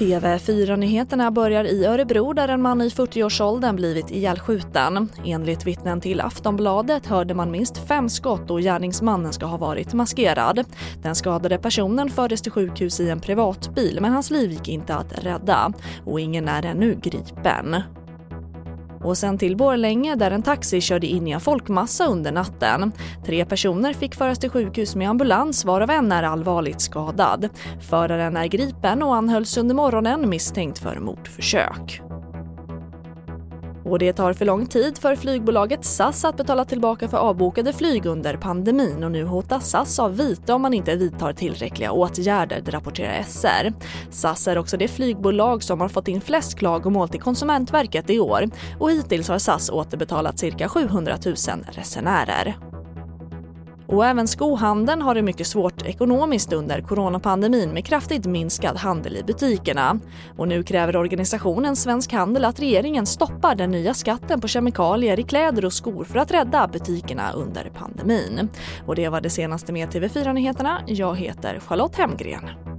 TV4-nyheterna börjar i Örebro där en man i 40-årsåldern blivit ihjälskjuten. Enligt vittnen till Aftonbladet hörde man minst fem skott och gärningsmannen ska ha varit maskerad. Den skadade personen fördes till sjukhus i en privatbil men hans liv gick inte att rädda och ingen är ännu gripen. Och sen till Borlänge där en taxi körde in i en folkmassa under natten. Tre personer fick föras till sjukhus med ambulans varav en är allvarligt skadad. Föraren är gripen och anhölls under morgonen misstänkt för mordförsök. Och det tar för lång tid för flygbolaget SAS att betala tillbaka för avbokade flyg under pandemin och nu hotas SAS av vite om man inte vidtar tillräckliga åtgärder, det rapporterar SR. SAS är också det flygbolag som har fått in flest klagomål till Konsumentverket i år och hittills har SAS återbetalat cirka 700 000 resenärer. Och även skohandeln har det mycket svårt ekonomiskt under coronapandemin med kraftigt minskad handel i butikerna. Och nu kräver organisationen Svensk Handel att regeringen stoppar den nya skatten på kemikalier i kläder och skor för att rädda butikerna under pandemin. Och det var det senaste med TV4 Nyheterna. Jag heter Charlotte Hemgren.